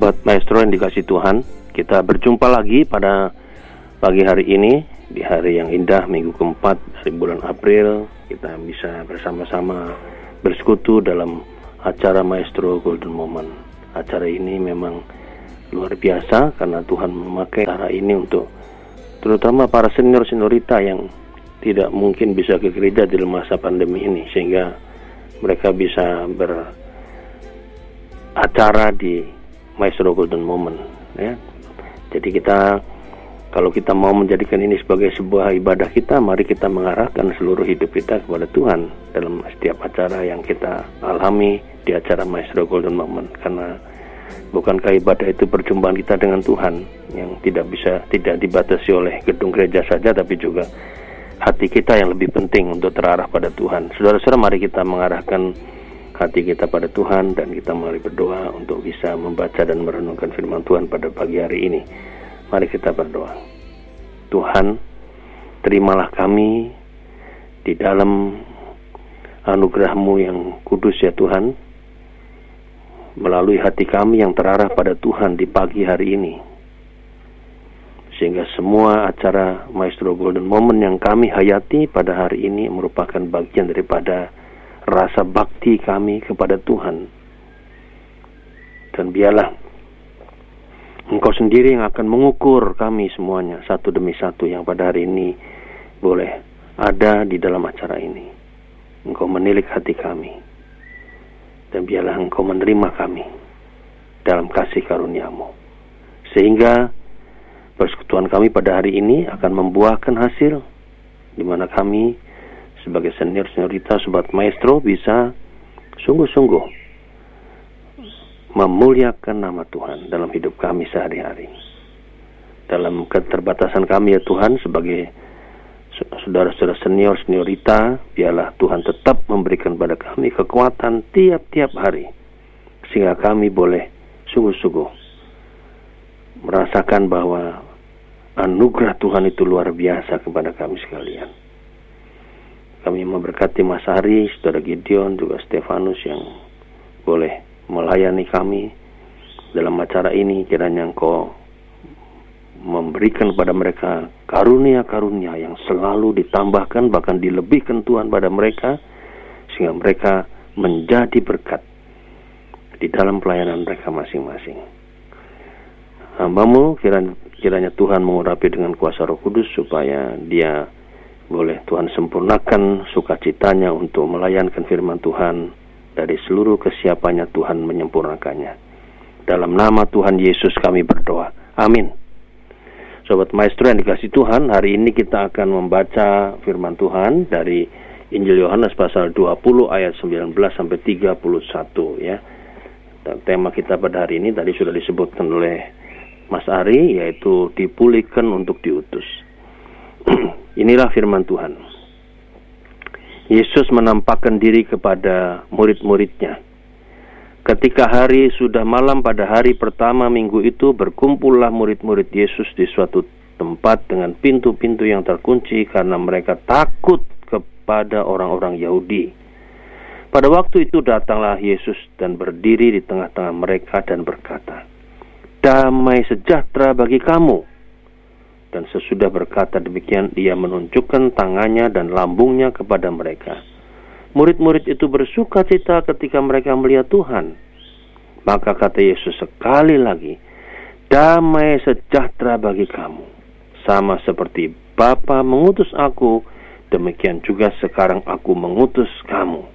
Sobat Maestro yang dikasih Tuhan, kita berjumpa lagi pada pagi hari ini di hari yang indah minggu keempat dari bulan April kita bisa bersama-sama bersekutu dalam acara Maestro Golden Moment. Acara ini memang luar biasa karena Tuhan memakai cara ini untuk terutama para senior seniorita yang tidak mungkin bisa ke gereja di masa pandemi ini sehingga mereka bisa beracara di Maestro Golden Moment ya. Jadi kita kalau kita mau menjadikan ini sebagai sebuah ibadah kita, mari kita mengarahkan seluruh hidup kita kepada Tuhan dalam setiap acara yang kita alami di acara Maestro Golden Moment karena bukankah ibadah itu perjumpaan kita dengan Tuhan yang tidak bisa tidak dibatasi oleh gedung gereja saja tapi juga hati kita yang lebih penting untuk terarah pada Tuhan. Saudara-saudara mari kita mengarahkan hati kita pada Tuhan dan kita mari berdoa untuk bisa membaca dan merenungkan firman Tuhan pada pagi hari ini. Mari kita berdoa. Tuhan, terimalah kami di dalam anugerahmu yang kudus ya Tuhan, melalui hati kami yang terarah pada Tuhan di pagi hari ini. Sehingga semua acara Maestro Golden Moment yang kami hayati pada hari ini merupakan bagian daripada rasa bakti kami kepada Tuhan. Dan biarlah Engkau sendiri yang akan mengukur kami semuanya satu demi satu yang pada hari ini boleh ada di dalam acara ini. Engkau menilik hati kami. Dan biarlah engkau menerima kami dalam kasih karuniamu. Sehingga persekutuan kami pada hari ini akan membuahkan hasil di mana kami sebagai senior seniorita sobat maestro bisa sungguh-sungguh memuliakan nama Tuhan dalam hidup kami sehari-hari. Dalam keterbatasan kami ya Tuhan sebagai saudara-saudara senior seniorita, biarlah Tuhan tetap memberikan pada kami kekuatan tiap-tiap hari sehingga kami boleh sungguh-sungguh merasakan bahwa anugerah Tuhan itu luar biasa kepada kami sekalian. Kami memberkati Mas Hari, Saudara Gideon, juga Stefanus yang boleh melayani kami dalam acara ini kiranya engkau memberikan kepada mereka karunia-karunia yang selalu ditambahkan bahkan dilebihkan Tuhan pada mereka sehingga mereka menjadi berkat di dalam pelayanan mereka masing-masing. Hambamu kiranya Tuhan mengurapi dengan kuasa roh kudus supaya dia boleh Tuhan sempurnakan sukacitanya untuk melayankan firman Tuhan dari seluruh kesiapannya Tuhan menyempurnakannya. Dalam nama Tuhan Yesus kami berdoa. Amin. Sobat Maestro yang dikasih Tuhan, hari ini kita akan membaca firman Tuhan dari Injil Yohanes pasal 20 ayat 19 sampai 31 ya. Tema kita pada hari ini tadi sudah disebutkan oleh Mas Ari yaitu dipulihkan untuk diutus. Inilah firman Tuhan. Yesus menampakkan diri kepada murid-muridnya. Ketika hari sudah malam pada hari pertama minggu itu berkumpullah murid-murid Yesus di suatu tempat dengan pintu-pintu yang terkunci karena mereka takut kepada orang-orang Yahudi. Pada waktu itu datanglah Yesus dan berdiri di tengah-tengah mereka dan berkata, "Damai sejahtera bagi kamu." Dan sesudah berkata demikian, ia menunjukkan tangannya dan lambungnya kepada mereka. Murid-murid itu bersuka cita ketika mereka melihat Tuhan. Maka kata Yesus sekali lagi, damai sejahtera bagi kamu. Sama seperti Bapa mengutus aku, demikian juga sekarang aku mengutus kamu.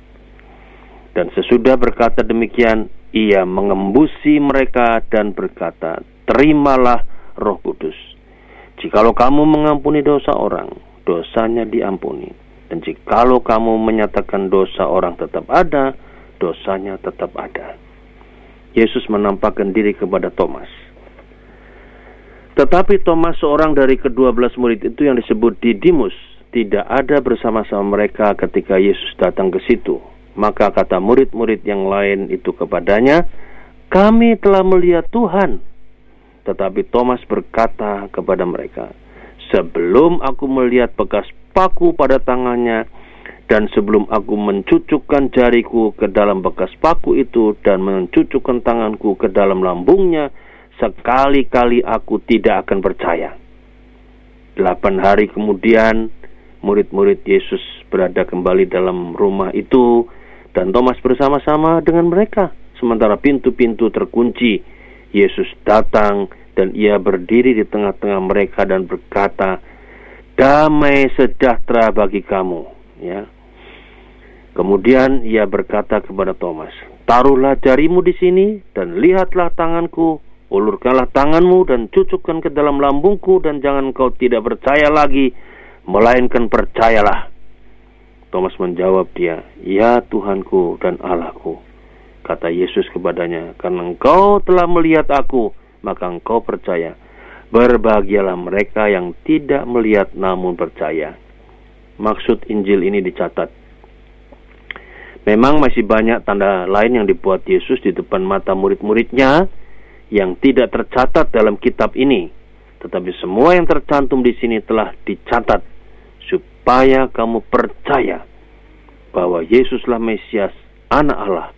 Dan sesudah berkata demikian, ia mengembusi mereka dan berkata, terimalah roh kudus. Jikalau kamu mengampuni dosa orang, dosanya diampuni. Dan jikalau kamu menyatakan dosa orang tetap ada, dosanya tetap ada. Yesus menampakkan diri kepada Thomas. Tetapi Thomas seorang dari kedua belas murid itu yang disebut Didimus tidak ada bersama-sama mereka ketika Yesus datang ke situ. Maka kata murid-murid yang lain itu kepadanya, kami telah melihat Tuhan. Tetapi Thomas berkata kepada mereka, "Sebelum aku melihat bekas paku pada tangannya Dan sebelum aku mencucukkan jariku ke dalam bekas paku itu dan mencucukkan tanganku ke dalam lambungnya, sekali-kali aku tidak akan percaya. Delapan hari kemudian, murid-murid Yesus berada kembali dalam rumah itu, dan Thomas bersama-sama dengan mereka. Sementara pintu-pintu terkunci, Yesus datang dan ia berdiri di tengah-tengah mereka dan berkata, "Damai sejahtera bagi kamu." Ya. Kemudian ia berkata kepada Thomas, "Taruhlah jarimu di sini dan lihatlah tanganku, ulurkanlah tanganmu dan cucukkan ke dalam lambungku dan jangan kau tidak percaya lagi, melainkan percayalah." Thomas menjawab dia, "Ya Tuhanku dan Allahku." Kata Yesus kepadanya, "Karena engkau telah melihat aku, maka engkau percaya. Berbahagialah mereka yang tidak melihat namun percaya." Maksud Injil ini dicatat Memang masih banyak tanda lain yang dibuat Yesus di depan mata murid-muridnya yang tidak tercatat dalam kitab ini. Tetapi semua yang tercantum di sini telah dicatat supaya kamu percaya bahwa Yesuslah Mesias, anak Allah,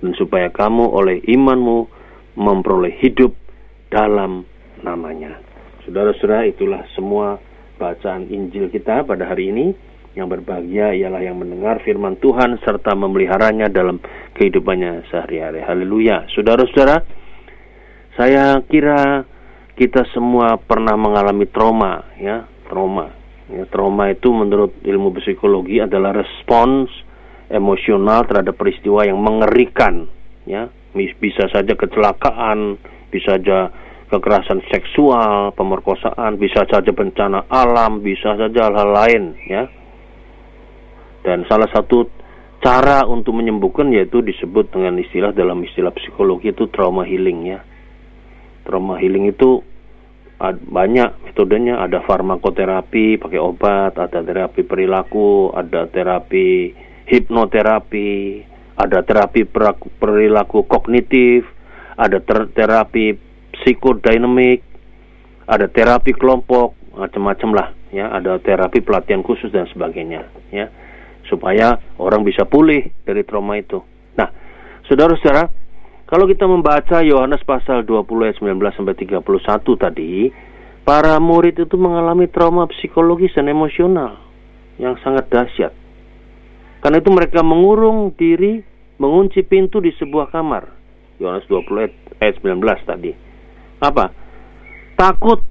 dan supaya kamu oleh imanmu memperoleh hidup dalam namanya. Saudara-saudara, itulah semua bacaan Injil kita pada hari ini. Yang berbahagia ialah yang mendengar firman Tuhan serta memeliharanya dalam kehidupannya sehari-hari. Haleluya. Saudara-saudara, saya kira kita semua pernah mengalami trauma, ya, trauma. Ya, trauma itu menurut ilmu psikologi adalah respons emosional terhadap peristiwa yang mengerikan, ya. Bisa saja kecelakaan, bisa saja kekerasan seksual, pemerkosaan, bisa saja bencana alam, bisa saja hal-hal lain, ya dan salah satu cara untuk menyembuhkan yaitu disebut dengan istilah dalam istilah psikologi itu trauma healing ya. Trauma healing itu banyak metodenya, ada farmakoterapi pakai obat, ada terapi perilaku, ada terapi hipnoterapi, ada terapi perilaku kognitif, ada ter terapi psikodinamik, ada terapi kelompok, macam-macam lah ya, ada terapi pelatihan khusus dan sebagainya ya supaya orang bisa pulih dari trauma itu. Nah, saudara-saudara, kalau kita membaca Yohanes pasal 20 ayat 19 sampai 31 tadi, para murid itu mengalami trauma psikologis dan emosional yang sangat dahsyat. Karena itu mereka mengurung diri, mengunci pintu di sebuah kamar. Yohanes 20 ayat 19 tadi. Apa? Takut,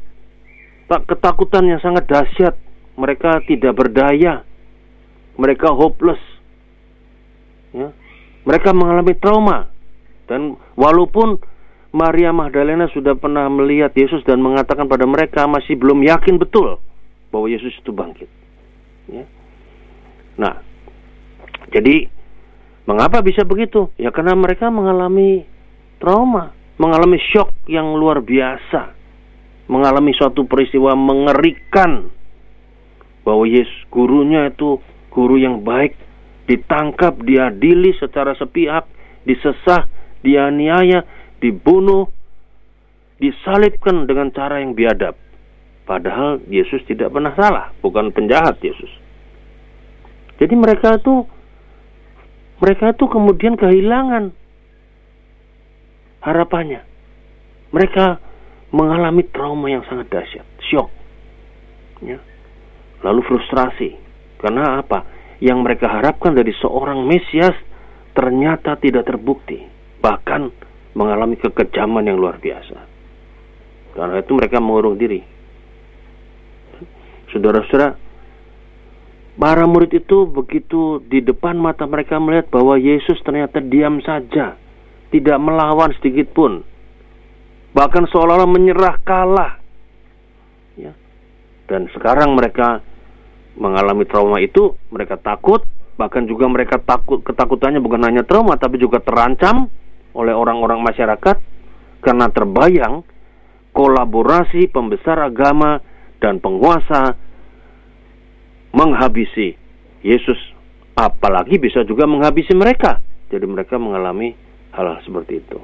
tak ketakutan yang sangat dahsyat. Mereka tidak berdaya, mereka hopeless. Ya. Mereka mengalami trauma. Dan walaupun Maria Magdalena sudah pernah melihat Yesus dan mengatakan pada mereka masih belum yakin betul bahwa Yesus itu bangkit. Ya. Nah, jadi mengapa bisa begitu? Ya karena mereka mengalami trauma, mengalami shock yang luar biasa, mengalami suatu peristiwa mengerikan bahwa Yesus gurunya itu guru yang baik ditangkap, diadili secara sepihak, disesah, dianiaya, dibunuh, disalibkan dengan cara yang biadab. Padahal Yesus tidak pernah salah, bukan penjahat Yesus. Jadi mereka itu mereka itu kemudian kehilangan harapannya. Mereka mengalami trauma yang sangat dahsyat, shock. Ya. Lalu frustrasi, karena apa? Yang mereka harapkan dari seorang Mesias ternyata tidak terbukti. Bahkan mengalami kekejaman yang luar biasa. Karena itu mereka mengurung diri. Saudara-saudara, para murid itu begitu di depan mata mereka melihat bahwa Yesus ternyata diam saja, tidak melawan sedikit pun, bahkan seolah-olah menyerah kalah. Ya. Dan sekarang mereka mengalami trauma itu mereka takut bahkan juga mereka takut ketakutannya bukan hanya trauma tapi juga terancam oleh orang-orang masyarakat karena terbayang kolaborasi pembesar agama dan penguasa menghabisi Yesus apalagi bisa juga menghabisi mereka jadi mereka mengalami hal-hal seperti itu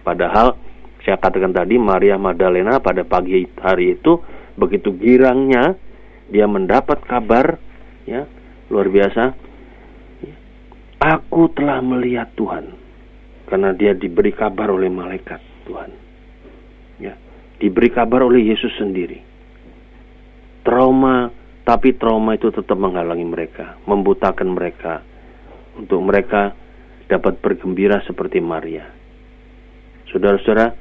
padahal saya katakan tadi Maria Magdalena pada pagi hari itu begitu girangnya dia mendapat kabar ya luar biasa Aku telah melihat Tuhan karena dia diberi kabar oleh malaikat Tuhan. Ya, diberi kabar oleh Yesus sendiri. Trauma, tapi trauma itu tetap menghalangi mereka, membutakan mereka untuk mereka dapat bergembira seperti Maria. Saudara-saudara,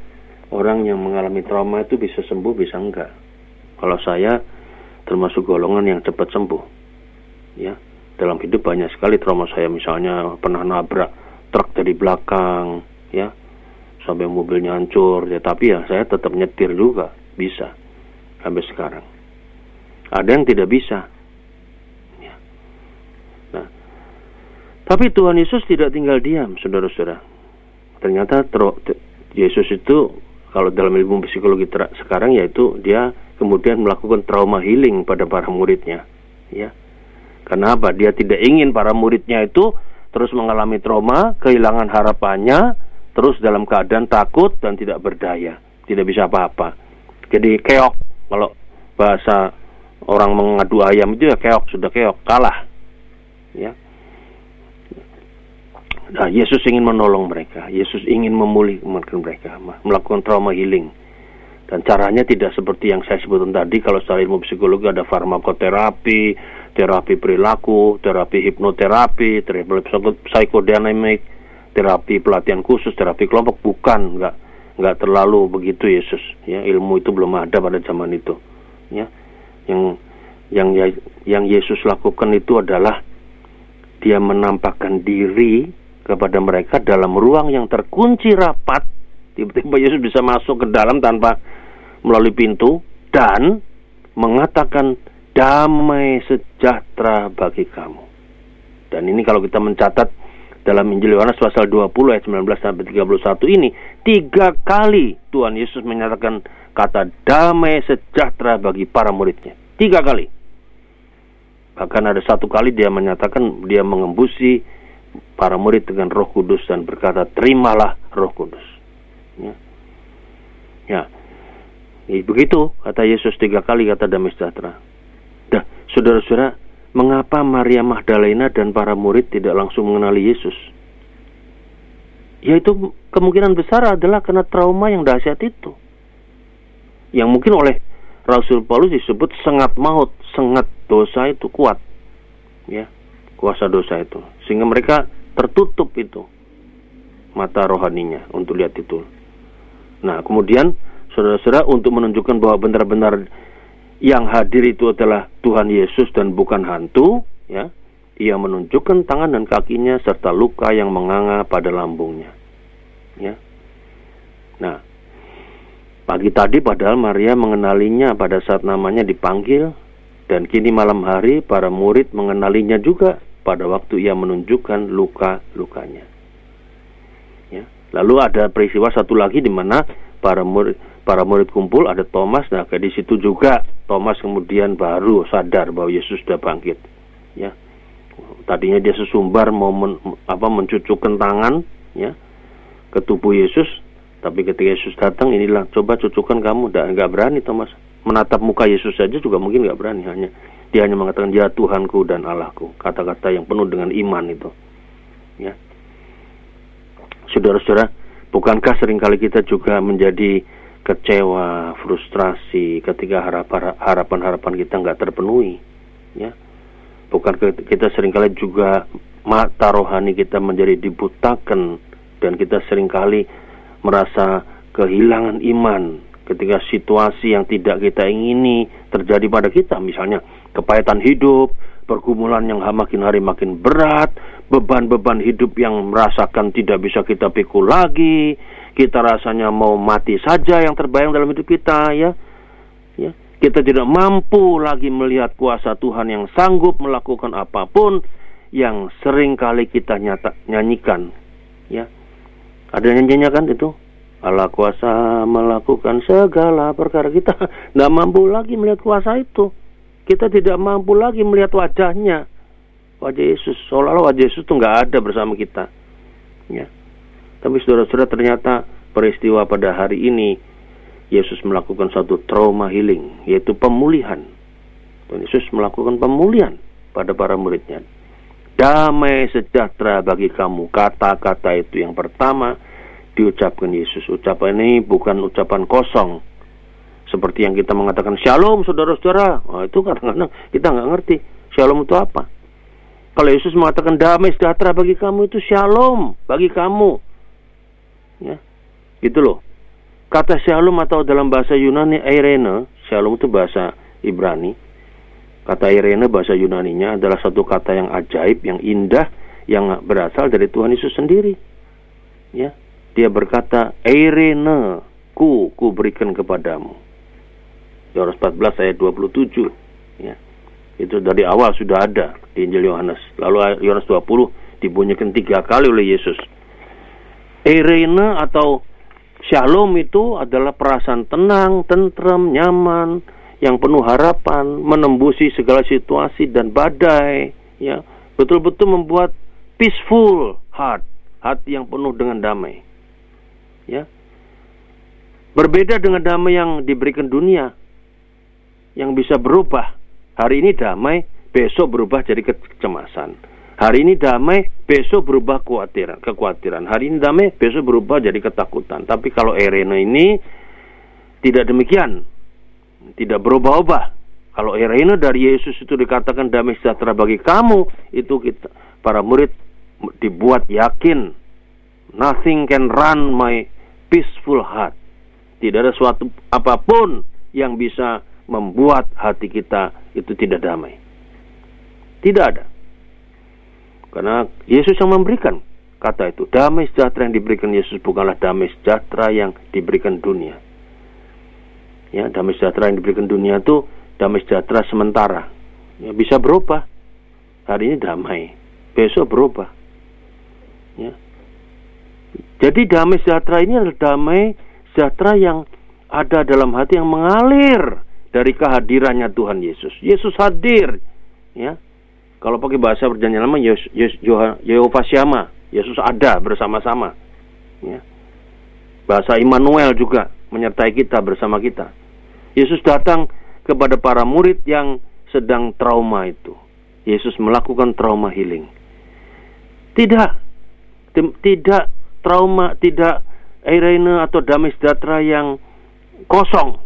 orang yang mengalami trauma itu bisa sembuh, bisa enggak. Kalau saya termasuk golongan yang cepat sembuh. Ya, dalam hidup banyak sekali trauma saya misalnya pernah nabrak truk dari belakang ya sampai mobilnya hancur ya tapi ya saya tetap nyetir juga bisa sampai sekarang ada yang tidak bisa ya. nah tapi Tuhan Yesus tidak tinggal diam saudara-saudara ternyata Yesus itu kalau dalam ilmu psikologi sekarang yaitu dia kemudian melakukan trauma healing pada para muridnya ya Kenapa? Dia tidak ingin para muridnya itu terus mengalami trauma, kehilangan harapannya, terus dalam keadaan takut dan tidak berdaya, tidak bisa apa-apa. Jadi keok kalau bahasa orang mengadu ayam itu ya keok, sudah keok, kalah. Ya. Nah, Yesus ingin menolong mereka. Yesus ingin memulihkan mereka, melakukan trauma healing. Dan caranya tidak seperti yang saya sebutkan tadi. Kalau secara ilmu psikologi ada farmakoterapi, terapi perilaku, terapi hipnoterapi, terapi psikodinamik, terapi pelatihan khusus, terapi kelompok. Bukan, nggak nggak terlalu begitu Yesus. Ya, ilmu itu belum ada pada zaman itu. Ya, yang yang yang Yesus lakukan itu adalah dia menampakkan diri kepada mereka dalam ruang yang terkunci rapat. Tiba-tiba Yesus bisa masuk ke dalam tanpa melalui pintu dan mengatakan damai sejahtera bagi kamu. Dan ini kalau kita mencatat dalam Injil Yohanes pasal 20 ayat 19 sampai 31 ini tiga kali Tuhan Yesus menyatakan kata damai sejahtera bagi para muridnya. Tiga kali. Bahkan ada satu kali dia menyatakan dia mengembusi para murid dengan Roh Kudus dan berkata terimalah Roh Kudus. Ya. ya. Ya, begitu kata Yesus tiga kali kata damai sejahtera. Dah, saudara-saudara, mengapa Maria Magdalena dan para murid tidak langsung mengenali Yesus? Yaitu kemungkinan besar adalah karena trauma yang dahsyat itu. Yang mungkin oleh Rasul Paulus disebut sengat maut, sengat dosa itu kuat. Ya, kuasa dosa itu. Sehingga mereka tertutup itu mata rohaninya untuk lihat itu. Nah, kemudian saudara-saudara untuk menunjukkan bahwa benar-benar yang hadir itu adalah Tuhan Yesus dan bukan hantu, ya. Ia menunjukkan tangan dan kakinya serta luka yang menganga pada lambungnya. Ya. Nah, pagi tadi padahal Maria mengenalinya pada saat namanya dipanggil dan kini malam hari para murid mengenalinya juga pada waktu ia menunjukkan luka-lukanya. Ya. Lalu ada peristiwa satu lagi di mana para murid para murid kumpul ada Thomas nah di situ juga Thomas kemudian baru sadar bahwa Yesus sudah bangkit ya tadinya dia sesumbar mau men, apa mencucukkan tangan ya ke tubuh Yesus tapi ketika Yesus datang inilah coba cucukkan kamu. Dan nggak berani Thomas. Menatap muka Yesus saja juga mungkin nggak berani. Hanya dia hanya mengatakan dia Tuhanku dan Allahku. Kata-kata yang penuh dengan iman itu. Ya. Saudara-saudara bukankah sering kali kita juga menjadi kecewa, frustrasi ketika harapan-harapan kita nggak terpenuhi, ya. Bukan kita sering kali juga mata rohani kita menjadi dibutakan dan kita sering kali merasa kehilangan iman ketika situasi yang tidak kita ingini terjadi pada kita, misalnya kepahitan hidup, pergumulan yang makin hari makin berat, beban-beban hidup yang merasakan tidak bisa kita pikul lagi, kita rasanya mau mati saja yang terbayang dalam hidup kita ya. Ya kita tidak mampu lagi melihat kuasa Tuhan yang sanggup melakukan apa pun yang sering kali kita nyata, nyanyikan ya ada nyanyinya kan itu? Allah kuasa melakukan segala perkara. Kita tidak mampu lagi melihat kuasa itu. Kita tidak mampu lagi melihat wajahnya. Wajah Yesus seolah-olah wajah Yesus itu nggak ada bersama kita. Ya. Tapi saudara-saudara ternyata peristiwa pada hari ini Yesus melakukan satu trauma healing yaitu pemulihan. Tuhan Yesus melakukan pemulihan pada para muridnya Damai sejahtera bagi kamu. Kata-kata itu yang pertama diucapkan Yesus. Ucapan ini bukan ucapan kosong. Seperti yang kita mengatakan shalom saudara-saudara. Oh, itu kadang-kadang kita nggak ngerti. Shalom itu apa? Kalau Yesus mengatakan damai sejahtera bagi kamu itu shalom bagi kamu. Ya. Gitu loh. Kata shalom atau dalam bahasa Yunani Irene, shalom itu bahasa Ibrani. Kata Irene bahasa Yunaninya adalah satu kata yang ajaib, yang indah, yang berasal dari Tuhan Yesus sendiri. Ya. Dia berkata, Irene, ku, ku berikan kepadamu. Yohanes 14 ayat 27. Ya. Itu dari awal sudah ada di Injil Yohanes. Lalu Yohanes 20 dibunyikan tiga kali oleh Yesus. Irene atau Shalom itu adalah perasaan tenang, tentrem, nyaman, yang penuh harapan, menembusi segala situasi dan badai, ya, betul-betul membuat peaceful heart, hati yang penuh dengan damai. Ya. Berbeda dengan damai yang diberikan dunia yang bisa berubah Hari ini damai, besok berubah jadi kecemasan. Hari ini damai, besok berubah kekhawatiran, kekhawatiran. Hari ini damai, besok berubah jadi ketakutan. Tapi kalau Erena ini tidak demikian, tidak berubah-ubah. Kalau Erena dari Yesus itu dikatakan damai sejahtera bagi kamu, itu kita para murid dibuat yakin, nothing can run my peaceful heart. Tidak ada suatu apa pun yang bisa membuat hati kita itu tidak damai. Tidak ada. Karena Yesus yang memberikan kata itu. Damai sejahtera yang diberikan Yesus bukanlah damai sejahtera yang diberikan dunia. Ya, damai sejahtera yang diberikan dunia itu damai sejahtera sementara. Ya, bisa berubah. Hari ini damai, besok berubah. Ya. Jadi damai sejahtera ini adalah damai sejahtera yang ada dalam hati yang mengalir dari kehadirannya Tuhan Yesus. Yesus hadir, ya. Kalau pakai bahasa perjanjian lama, Yehova Syama, Yesus ada bersama-sama. Ya. Bahasa Immanuel juga menyertai kita bersama kita. Yesus datang kepada para murid yang sedang trauma itu. Yesus melakukan trauma healing. Tidak, tidak trauma, tidak Irene atau damai sejahtera yang kosong.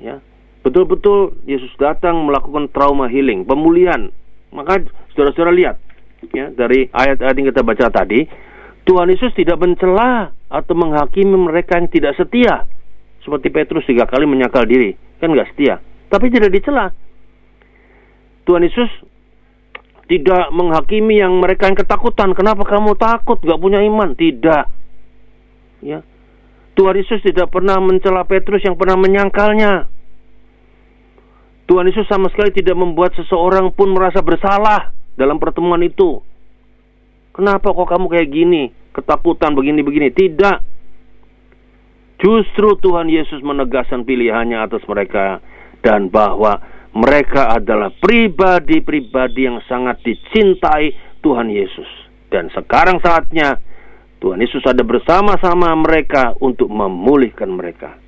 Ya, betul-betul Yesus datang melakukan trauma healing, pemulihan. Maka saudara-saudara lihat ya dari ayat-ayat yang kita baca tadi, Tuhan Yesus tidak mencela atau menghakimi mereka yang tidak setia. Seperti Petrus tiga kali menyangkal diri, kan nggak setia. Tapi tidak dicela. Tuhan Yesus tidak menghakimi yang mereka yang ketakutan. Kenapa kamu takut? Gak punya iman? Tidak. Ya. Tuhan Yesus tidak pernah mencela Petrus yang pernah menyangkalnya. Tuhan Yesus sama sekali tidak membuat seseorang pun merasa bersalah dalam pertemuan itu. Kenapa kok kamu kayak gini? Ketakutan begini-begini. Tidak. Justru Tuhan Yesus menegaskan pilihannya atas mereka dan bahwa mereka adalah pribadi-pribadi yang sangat dicintai Tuhan Yesus. Dan sekarang saatnya Tuhan Yesus ada bersama-sama mereka untuk memulihkan mereka.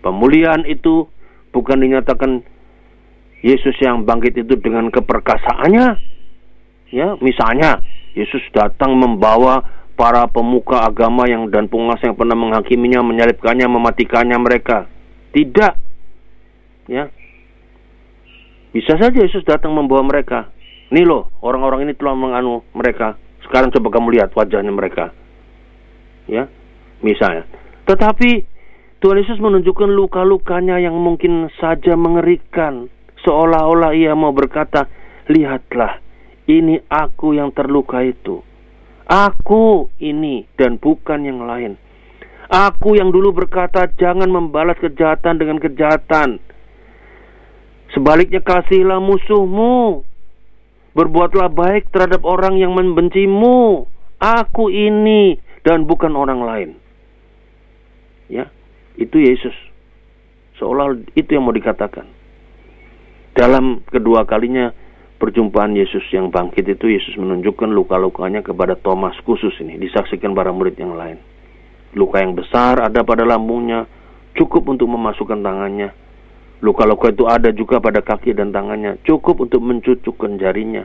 Pemulihan itu bukan dinyatakan Yesus yang bangkit itu dengan keperkasaannya. Ya, misalnya Yesus datang membawa para pemuka agama yang dan penguasa yang pernah menghakiminya, menyalibkannya, mematikannya mereka. Tidak. Ya. Bisa saja Yesus datang membawa mereka. Nih loh, orang-orang ini telah menganu mereka. Sekarang coba kamu lihat wajahnya mereka. Ya. Misalnya. Tetapi Tuhan Yesus menunjukkan luka-lukanya yang mungkin saja mengerikan seolah-olah ia mau berkata, "Lihatlah, ini aku yang terluka itu. Aku ini dan bukan yang lain. Aku yang dulu berkata, jangan membalas kejahatan dengan kejahatan. Sebaliknya kasihilah musuhmu. Berbuatlah baik terhadap orang yang membencimu. Aku ini dan bukan orang lain." Ya, itu Yesus. Seolah itu yang mau dikatakan. Dalam kedua kalinya perjumpaan Yesus yang bangkit itu Yesus menunjukkan luka-lukanya kepada Thomas khusus ini disaksikan para murid yang lain. Luka yang besar ada pada lambungnya, cukup untuk memasukkan tangannya. Luka-luka itu ada juga pada kaki dan tangannya, cukup untuk mencucukkan jarinya.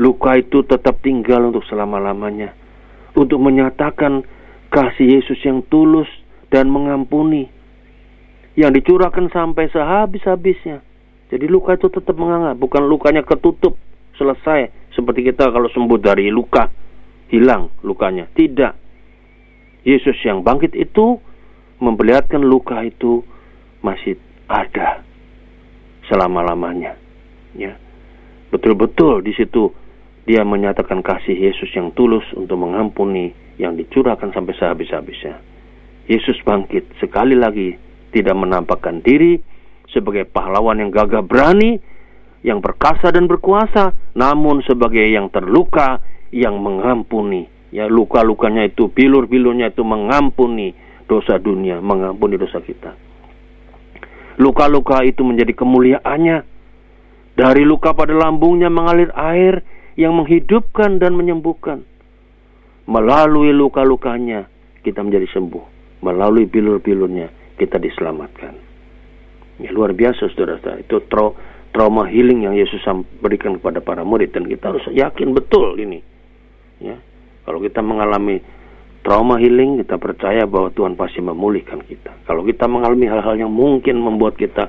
luka itu tetap tinggal untuk selama-lamanya. Untuk menyatakan kasih Yesus yang tulus dan mengampuni. Yang dicurahkan sampai sehabis-habisnya. Jadi luka itu tetap menganga, bukan lukanya ketutup, selesai. Seperti kita kalau sembuh dari luka, hilang lukanya. Tidak. Yesus yang bangkit itu memperlihatkan luka itu masih ada selama-lamanya. Ya. Betul-betul di situ dia menyatakan kasih Yesus yang tulus untuk mengampuni yang dicurahkan sampai sehabis-habisnya. Yesus bangkit sekali lagi tidak menampakkan diri sebagai pahlawan yang gagah berani, yang perkasa dan berkuasa, namun sebagai yang terluka, yang mengampuni. Ya, luka-lukanya itu, bilur-bilurnya itu mengampuni dosa dunia, mengampuni dosa kita. Luka-luka itu menjadi kemuliaannya. Dari luka pada lambungnya mengalir air yang menghidupkan dan menyembuhkan. Melalui luka-lukanya kita menjadi sembuh. Melalui bilur-bilurnya kita diselamatkan. Ya, luar biasa saudara-saudara. Itu tra trauma healing yang Yesus berikan kepada para murid dan kita harus yakin betul ini. Ya. Kalau kita mengalami trauma healing, kita percaya bahwa Tuhan pasti memulihkan kita. Kalau kita mengalami hal-hal yang mungkin membuat kita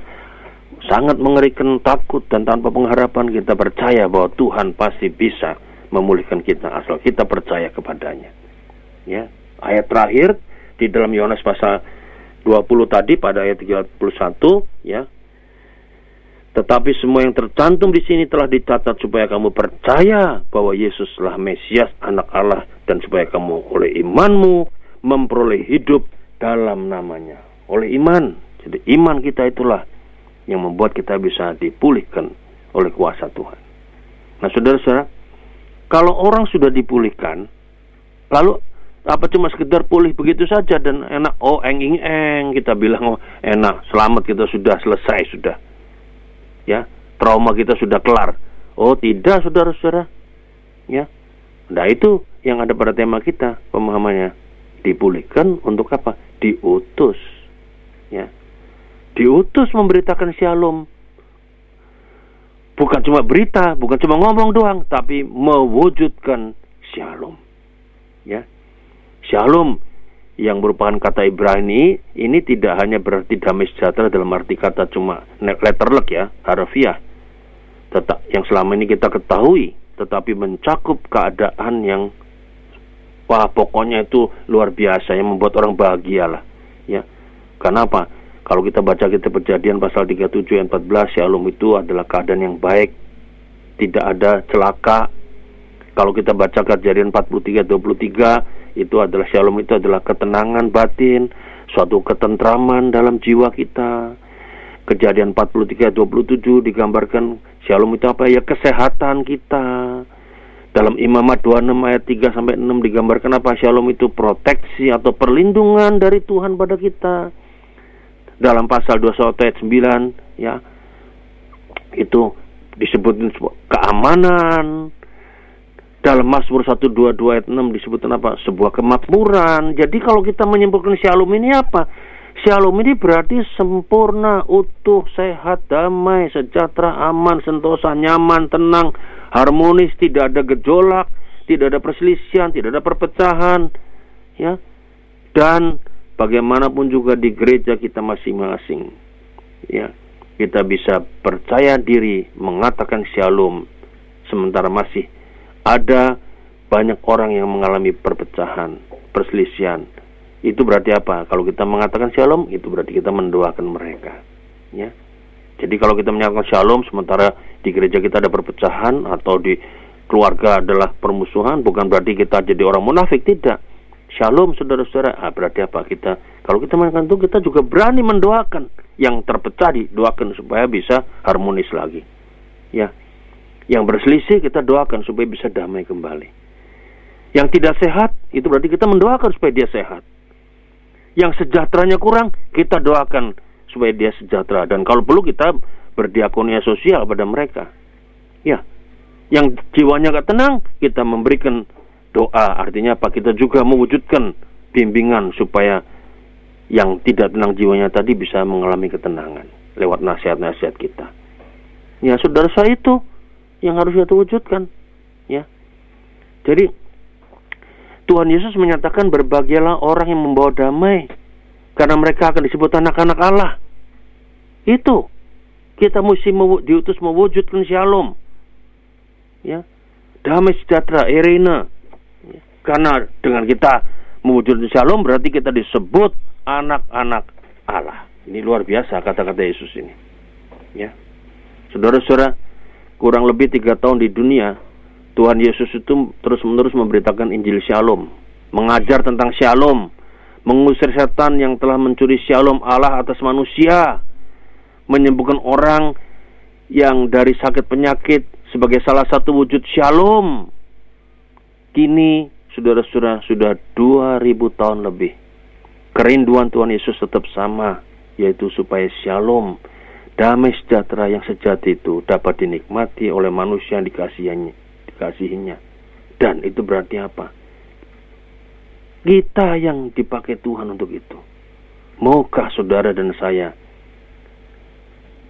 sangat mengerikan, takut dan tanpa pengharapan, kita percaya bahwa Tuhan pasti bisa memulihkan kita asal kita percaya kepadanya. Ya. Ayat terakhir di dalam Yohanes pasal 20 tadi pada ayat 31 ya. Tetapi semua yang tercantum di sini telah dicatat supaya kamu percaya bahwa Yesuslah Mesias anak Allah dan supaya kamu oleh imanmu memperoleh hidup dalam namanya. Oleh iman. Jadi iman kita itulah yang membuat kita bisa dipulihkan oleh kuasa Tuhan. Nah, saudara-saudara, kalau orang sudah dipulihkan, lalu apa cuma sekedar pulih begitu saja dan enak? Oh eng eng eng kita bilang oh enak selamat kita sudah selesai sudah. Ya trauma kita sudah kelar. Oh tidak saudara-saudara. Ya nah itu yang ada pada tema kita pemahamannya. Dipulihkan untuk apa? Diutus. Ya diutus memberitakan shalom. Bukan cuma berita bukan cuma ngomong doang tapi mewujudkan shalom. Ya Shalom yang merupakan kata Ibrani ini tidak hanya berarti damai sejahtera dalam arti kata cuma letterlek ya, harfiah. Tetap yang selama ini kita ketahui, tetapi mencakup keadaan yang wah pokoknya itu luar biasa yang membuat orang bahagia lah. Ya. Karena? Kalau kita baca kita perjadian pasal 37 ayat 14, shalom itu adalah keadaan yang baik, tidak ada celaka. Kalau kita baca kejadian 43 23 itu adalah shalom itu adalah ketenangan batin, suatu ketentraman dalam jiwa kita. Kejadian 43 27 digambarkan shalom itu apa ya kesehatan kita. Dalam Imamat 26 ayat 3 sampai 6 digambarkan apa shalom itu proteksi atau perlindungan dari Tuhan pada kita. Dalam pasal 21 ayat 9 ya itu disebutkan keamanan, dalam Mazmur 122 ayat 6 disebutkan apa? Sebuah kemakmuran. Jadi kalau kita menyimpulkan shalom ini apa? Shalom ini berarti sempurna, utuh, sehat, damai, sejahtera, aman, sentosa, nyaman, tenang, harmonis, tidak ada gejolak, tidak ada perselisihan, tidak ada perpecahan, ya. Dan bagaimanapun juga di gereja kita masing-masing, ya, kita bisa percaya diri mengatakan shalom sementara masih ada banyak orang yang mengalami perpecahan, perselisihan. Itu berarti apa? Kalau kita mengatakan shalom, itu berarti kita mendoakan mereka. Ya. Jadi kalau kita menyatakan shalom sementara di gereja kita ada perpecahan atau di keluarga adalah permusuhan, bukan berarti kita jadi orang munafik, tidak. Shalom saudara-saudara, ah, berarti apa? Kita kalau kita mengatakan itu kita juga berani mendoakan yang terpecah didoakan supaya bisa harmonis lagi. Ya, yang berselisih kita doakan supaya bisa damai kembali. Yang tidak sehat itu berarti kita mendoakan supaya dia sehat. Yang sejahteranya kurang kita doakan supaya dia sejahtera dan kalau perlu kita berdiakonia sosial pada mereka. Ya. Yang jiwanya gak tenang kita memberikan doa artinya apa kita juga mewujudkan bimbingan supaya yang tidak tenang jiwanya tadi bisa mengalami ketenangan lewat nasihat-nasihat kita. Ya saudara saya itu yang harus kita wujudkan. Ya. Jadi Tuhan Yesus menyatakan berbahagialah orang yang membawa damai karena mereka akan disebut anak-anak Allah. Itu kita mesti diutus mewujudkan shalom. Ya. Damai sejahtera, Irina. Ya. Karena dengan kita mewujudkan shalom berarti kita disebut anak-anak Allah. Ini luar biasa kata-kata Yesus ini. Ya. Saudara-saudara, kurang lebih tiga tahun di dunia, Tuhan Yesus itu terus-menerus memberitakan Injil Shalom, mengajar tentang Shalom, mengusir setan yang telah mencuri Shalom Allah atas manusia, menyembuhkan orang yang dari sakit penyakit sebagai salah satu wujud Shalom. Kini, saudara-saudara, sudah 2000 tahun lebih. Kerinduan Tuhan Yesus tetap sama, yaitu supaya Shalom damai sejahtera yang sejati itu dapat dinikmati oleh manusia yang dikasihinya, dikasihinya. Dan itu berarti apa? Kita yang dipakai Tuhan untuk itu. Maukah saudara dan saya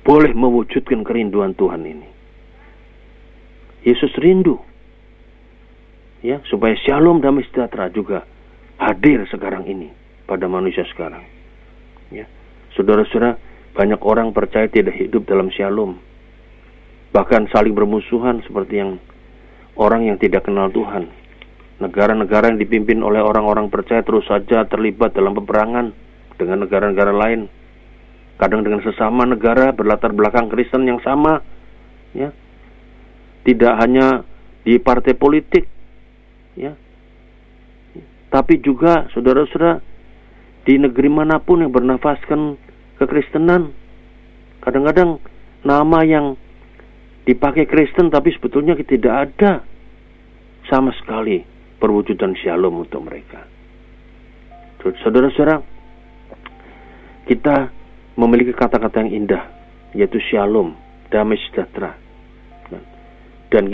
boleh mewujudkan kerinduan Tuhan ini? Yesus rindu. Ya, supaya shalom damai sejahtera juga hadir sekarang ini pada manusia sekarang. Ya. Saudara-saudara, banyak orang percaya tidak hidup dalam shalom. Bahkan saling bermusuhan seperti yang orang yang tidak kenal Tuhan. Negara-negara yang dipimpin oleh orang-orang percaya terus saja terlibat dalam peperangan dengan negara-negara lain. Kadang dengan sesama negara berlatar belakang Kristen yang sama. Ya. Tidak hanya di partai politik. Ya. Tapi juga saudara-saudara di negeri mana pun yang bernafaskan kekristenan. Kadang-kadang nama yang dipakai Kristen tapi sebetulnya tidak ada sama sekali perwujudan shalom untuk mereka. Saudara-saudara, kita memiliki kata-kata yang indah yaitu shalom, damai sejahtera. Dan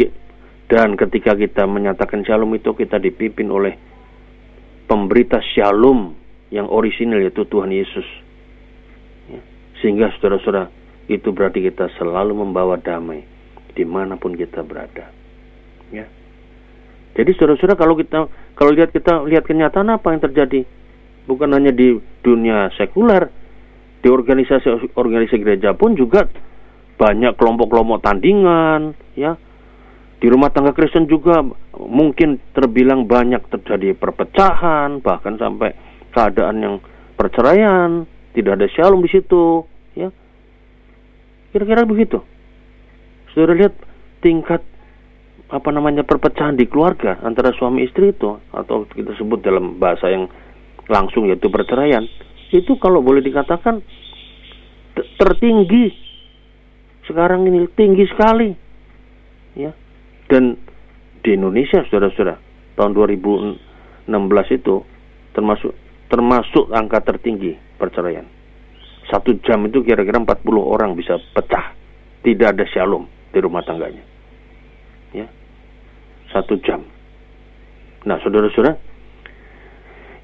dan ketika kita menyatakan shalom itu kita dipimpin oleh pemberita shalom yang orisinal yaitu Tuhan Yesus sehingga saudara-saudara itu berarti kita selalu membawa damai di mana pun kita berada. Ya. Jadi saudara-saudara kalau kita kalau lihat kita lihat kenyataan apa yang terjadi bukan hanya di dunia sekuler di organisasi organisasi gereja pun juga banyak kelompok-kelompok tandingan ya di rumah tangga Kristen juga mungkin terbilang banyak terjadi perpecahan bahkan sampai keadaan yang perceraian tidak ada shalom di situ, ya. Kira-kira begitu. Sudah lihat tingkat apa namanya perpecahan di keluarga antara suami istri itu atau kita sebut dalam bahasa yang langsung yaitu perceraian itu kalau boleh dikatakan tertinggi sekarang ini tinggi sekali ya dan di Indonesia saudara-saudara tahun 2016 itu termasuk termasuk angka tertinggi perceraian. Satu jam itu kira-kira 40 orang bisa pecah. Tidak ada shalom di rumah tangganya. Ya. Satu jam. Nah, saudara-saudara,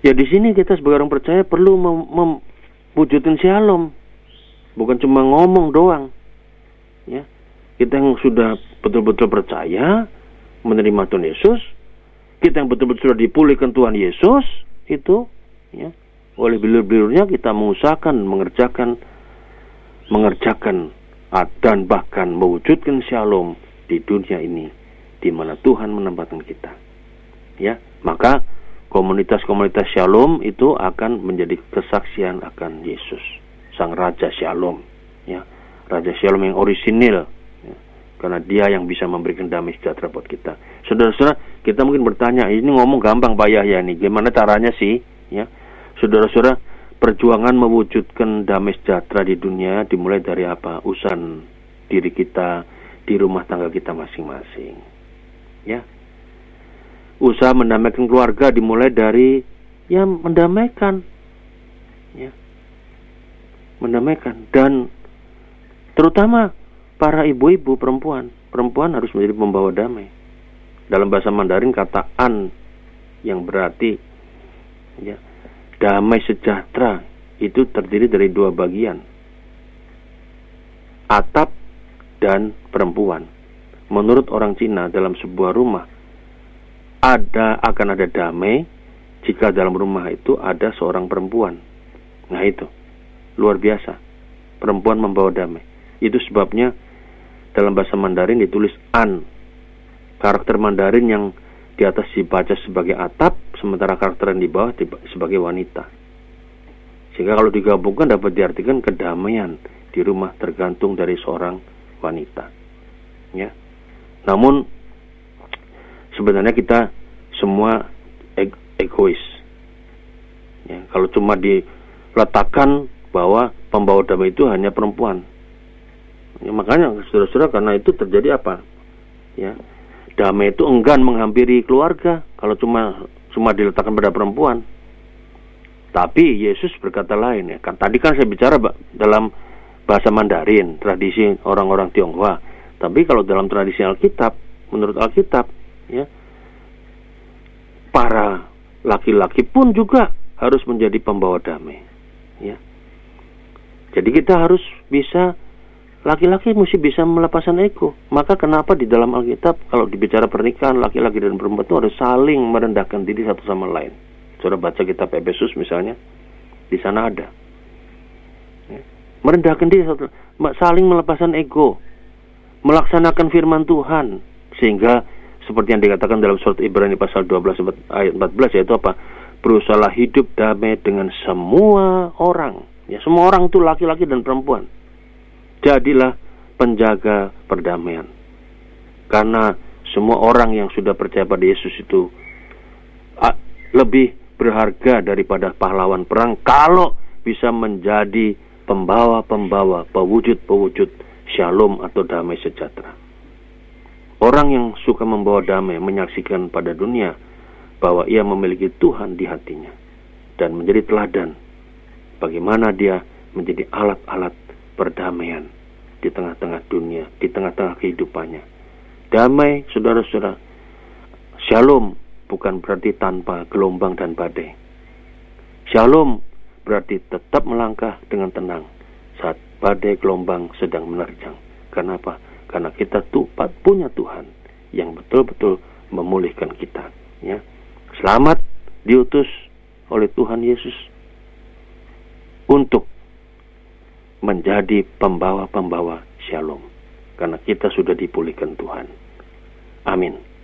ya di sini kita sebagai orang percaya perlu mem mewujudkan shalom. Bukan cuma ngomong doang. Ya. Kita yang sudah betul-betul percaya menerima Tuhan Yesus, kita yang betul-betul sudah dipulihkan Tuhan Yesus, itu ya oleh bilur-bilurnya kita mengusahakan mengerjakan mengerjakan dan bahkan mewujudkan shalom di dunia ini di mana Tuhan menempatkan kita. Ya, maka komunitas-komunitas shalom itu akan menjadi kesaksian akan Yesus, sang raja shalom, ya. Raja shalom yang orisinil ya. karena dia yang bisa memberikan damai sejahtera buat kita. Saudara-saudara, kita mungkin bertanya, ini ngomong gampang Pak Yahya nih, gimana caranya sih? Ya, Saudara-saudara, perjuangan mewujudkan damai sejahtera di dunia dimulai dari apa? Usan diri kita di rumah tangga kita masing-masing. Ya. Usaha mendamaikan keluarga dimulai dari ya mendamaikan. Ya. Mendamaikan dan terutama para ibu-ibu perempuan, perempuan harus menjadi pembawa damai. Dalam bahasa Mandarin kata an yang berarti ya damai sejahtera itu terdiri dari dua bagian. Atap dan perempuan menurut orang Cina dalam sebuah rumah ada akan ada damai jika dalam rumah itu ada seorang perempuan. Nah itu luar biasa. Perempuan membawa damai. Itu sebabnya dalam bahasa Mandarin ditulis an. Karakter Mandarin yang di atas dibaca sebagai atap, sementara karakter yang di bawah sebagai wanita. Sehingga kalau digabungkan dapat diartikan kedamaian di rumah tergantung dari seorang wanita. Ya. Namun sebenarnya kita semua egois. Ya, kalau cuma diletakkan bahwa pembawa damai itu hanya perempuan. Ya, makanya saudara-saudara karena itu terjadi apa? Ya, damai itu enggan menghampiri keluarga kalau cuma cuma diletakkan pada perempuan. Tapi Yesus berkata lain ya. Kan tadi kan saya bicara dalam bahasa Mandarin, tradisi orang-orang Tionghoa. Tapi kalau dalam tradisi Alkitab, menurut Alkitab, ya para laki-laki pun juga harus menjadi pembawa damai. Ya. Jadi kita harus bisa laki-laki mesti bisa melepaskan ego. Maka kenapa di dalam Alkitab kalau dibicara pernikahan laki-laki dan perempuan itu harus saling merendahkan diri satu sama lain. Saudara baca kitab Efesus misalnya, di sana ada. Ya. Merendahkan diri satu, saling melepaskan ego, melaksanakan firman Tuhan sehingga seperti yang dikatakan dalam surat Ibrani pasal 12 ayat 14 yaitu apa? Berusaha hidup damai dengan semua orang. Ya, semua orang itu laki-laki dan perempuan. Jadilah penjaga perdamaian. Karena semua orang yang sudah percaya pada Yesus itu lebih berharga daripada pahlawan perang kalau bisa menjadi pembawa-pembawa, pewujud-pewujud shalom atau damai sejahtera. Orang yang suka membawa damai menyaksikan pada dunia bahwa ia memiliki Tuhan di hatinya dan menjadi teladan bagaimana dia menjadi alat-alat perdamaian di tengah-tengah dunia, di tengah-tengah kehidupannya. Damai, saudara-saudara, shalom bukan berarti tanpa gelombang dan badai. Shalom berarti tetap melangkah dengan tenang saat badai gelombang sedang menerjang. Kenapa? karena kita tuh punya Tuhan yang betul-betul memulihkan kita ya selamat diutus oleh Tuhan Yesus untuk menjadi pembawa-pembawa shalom. Karena kita sudah dipulihkan Tuhan. Amin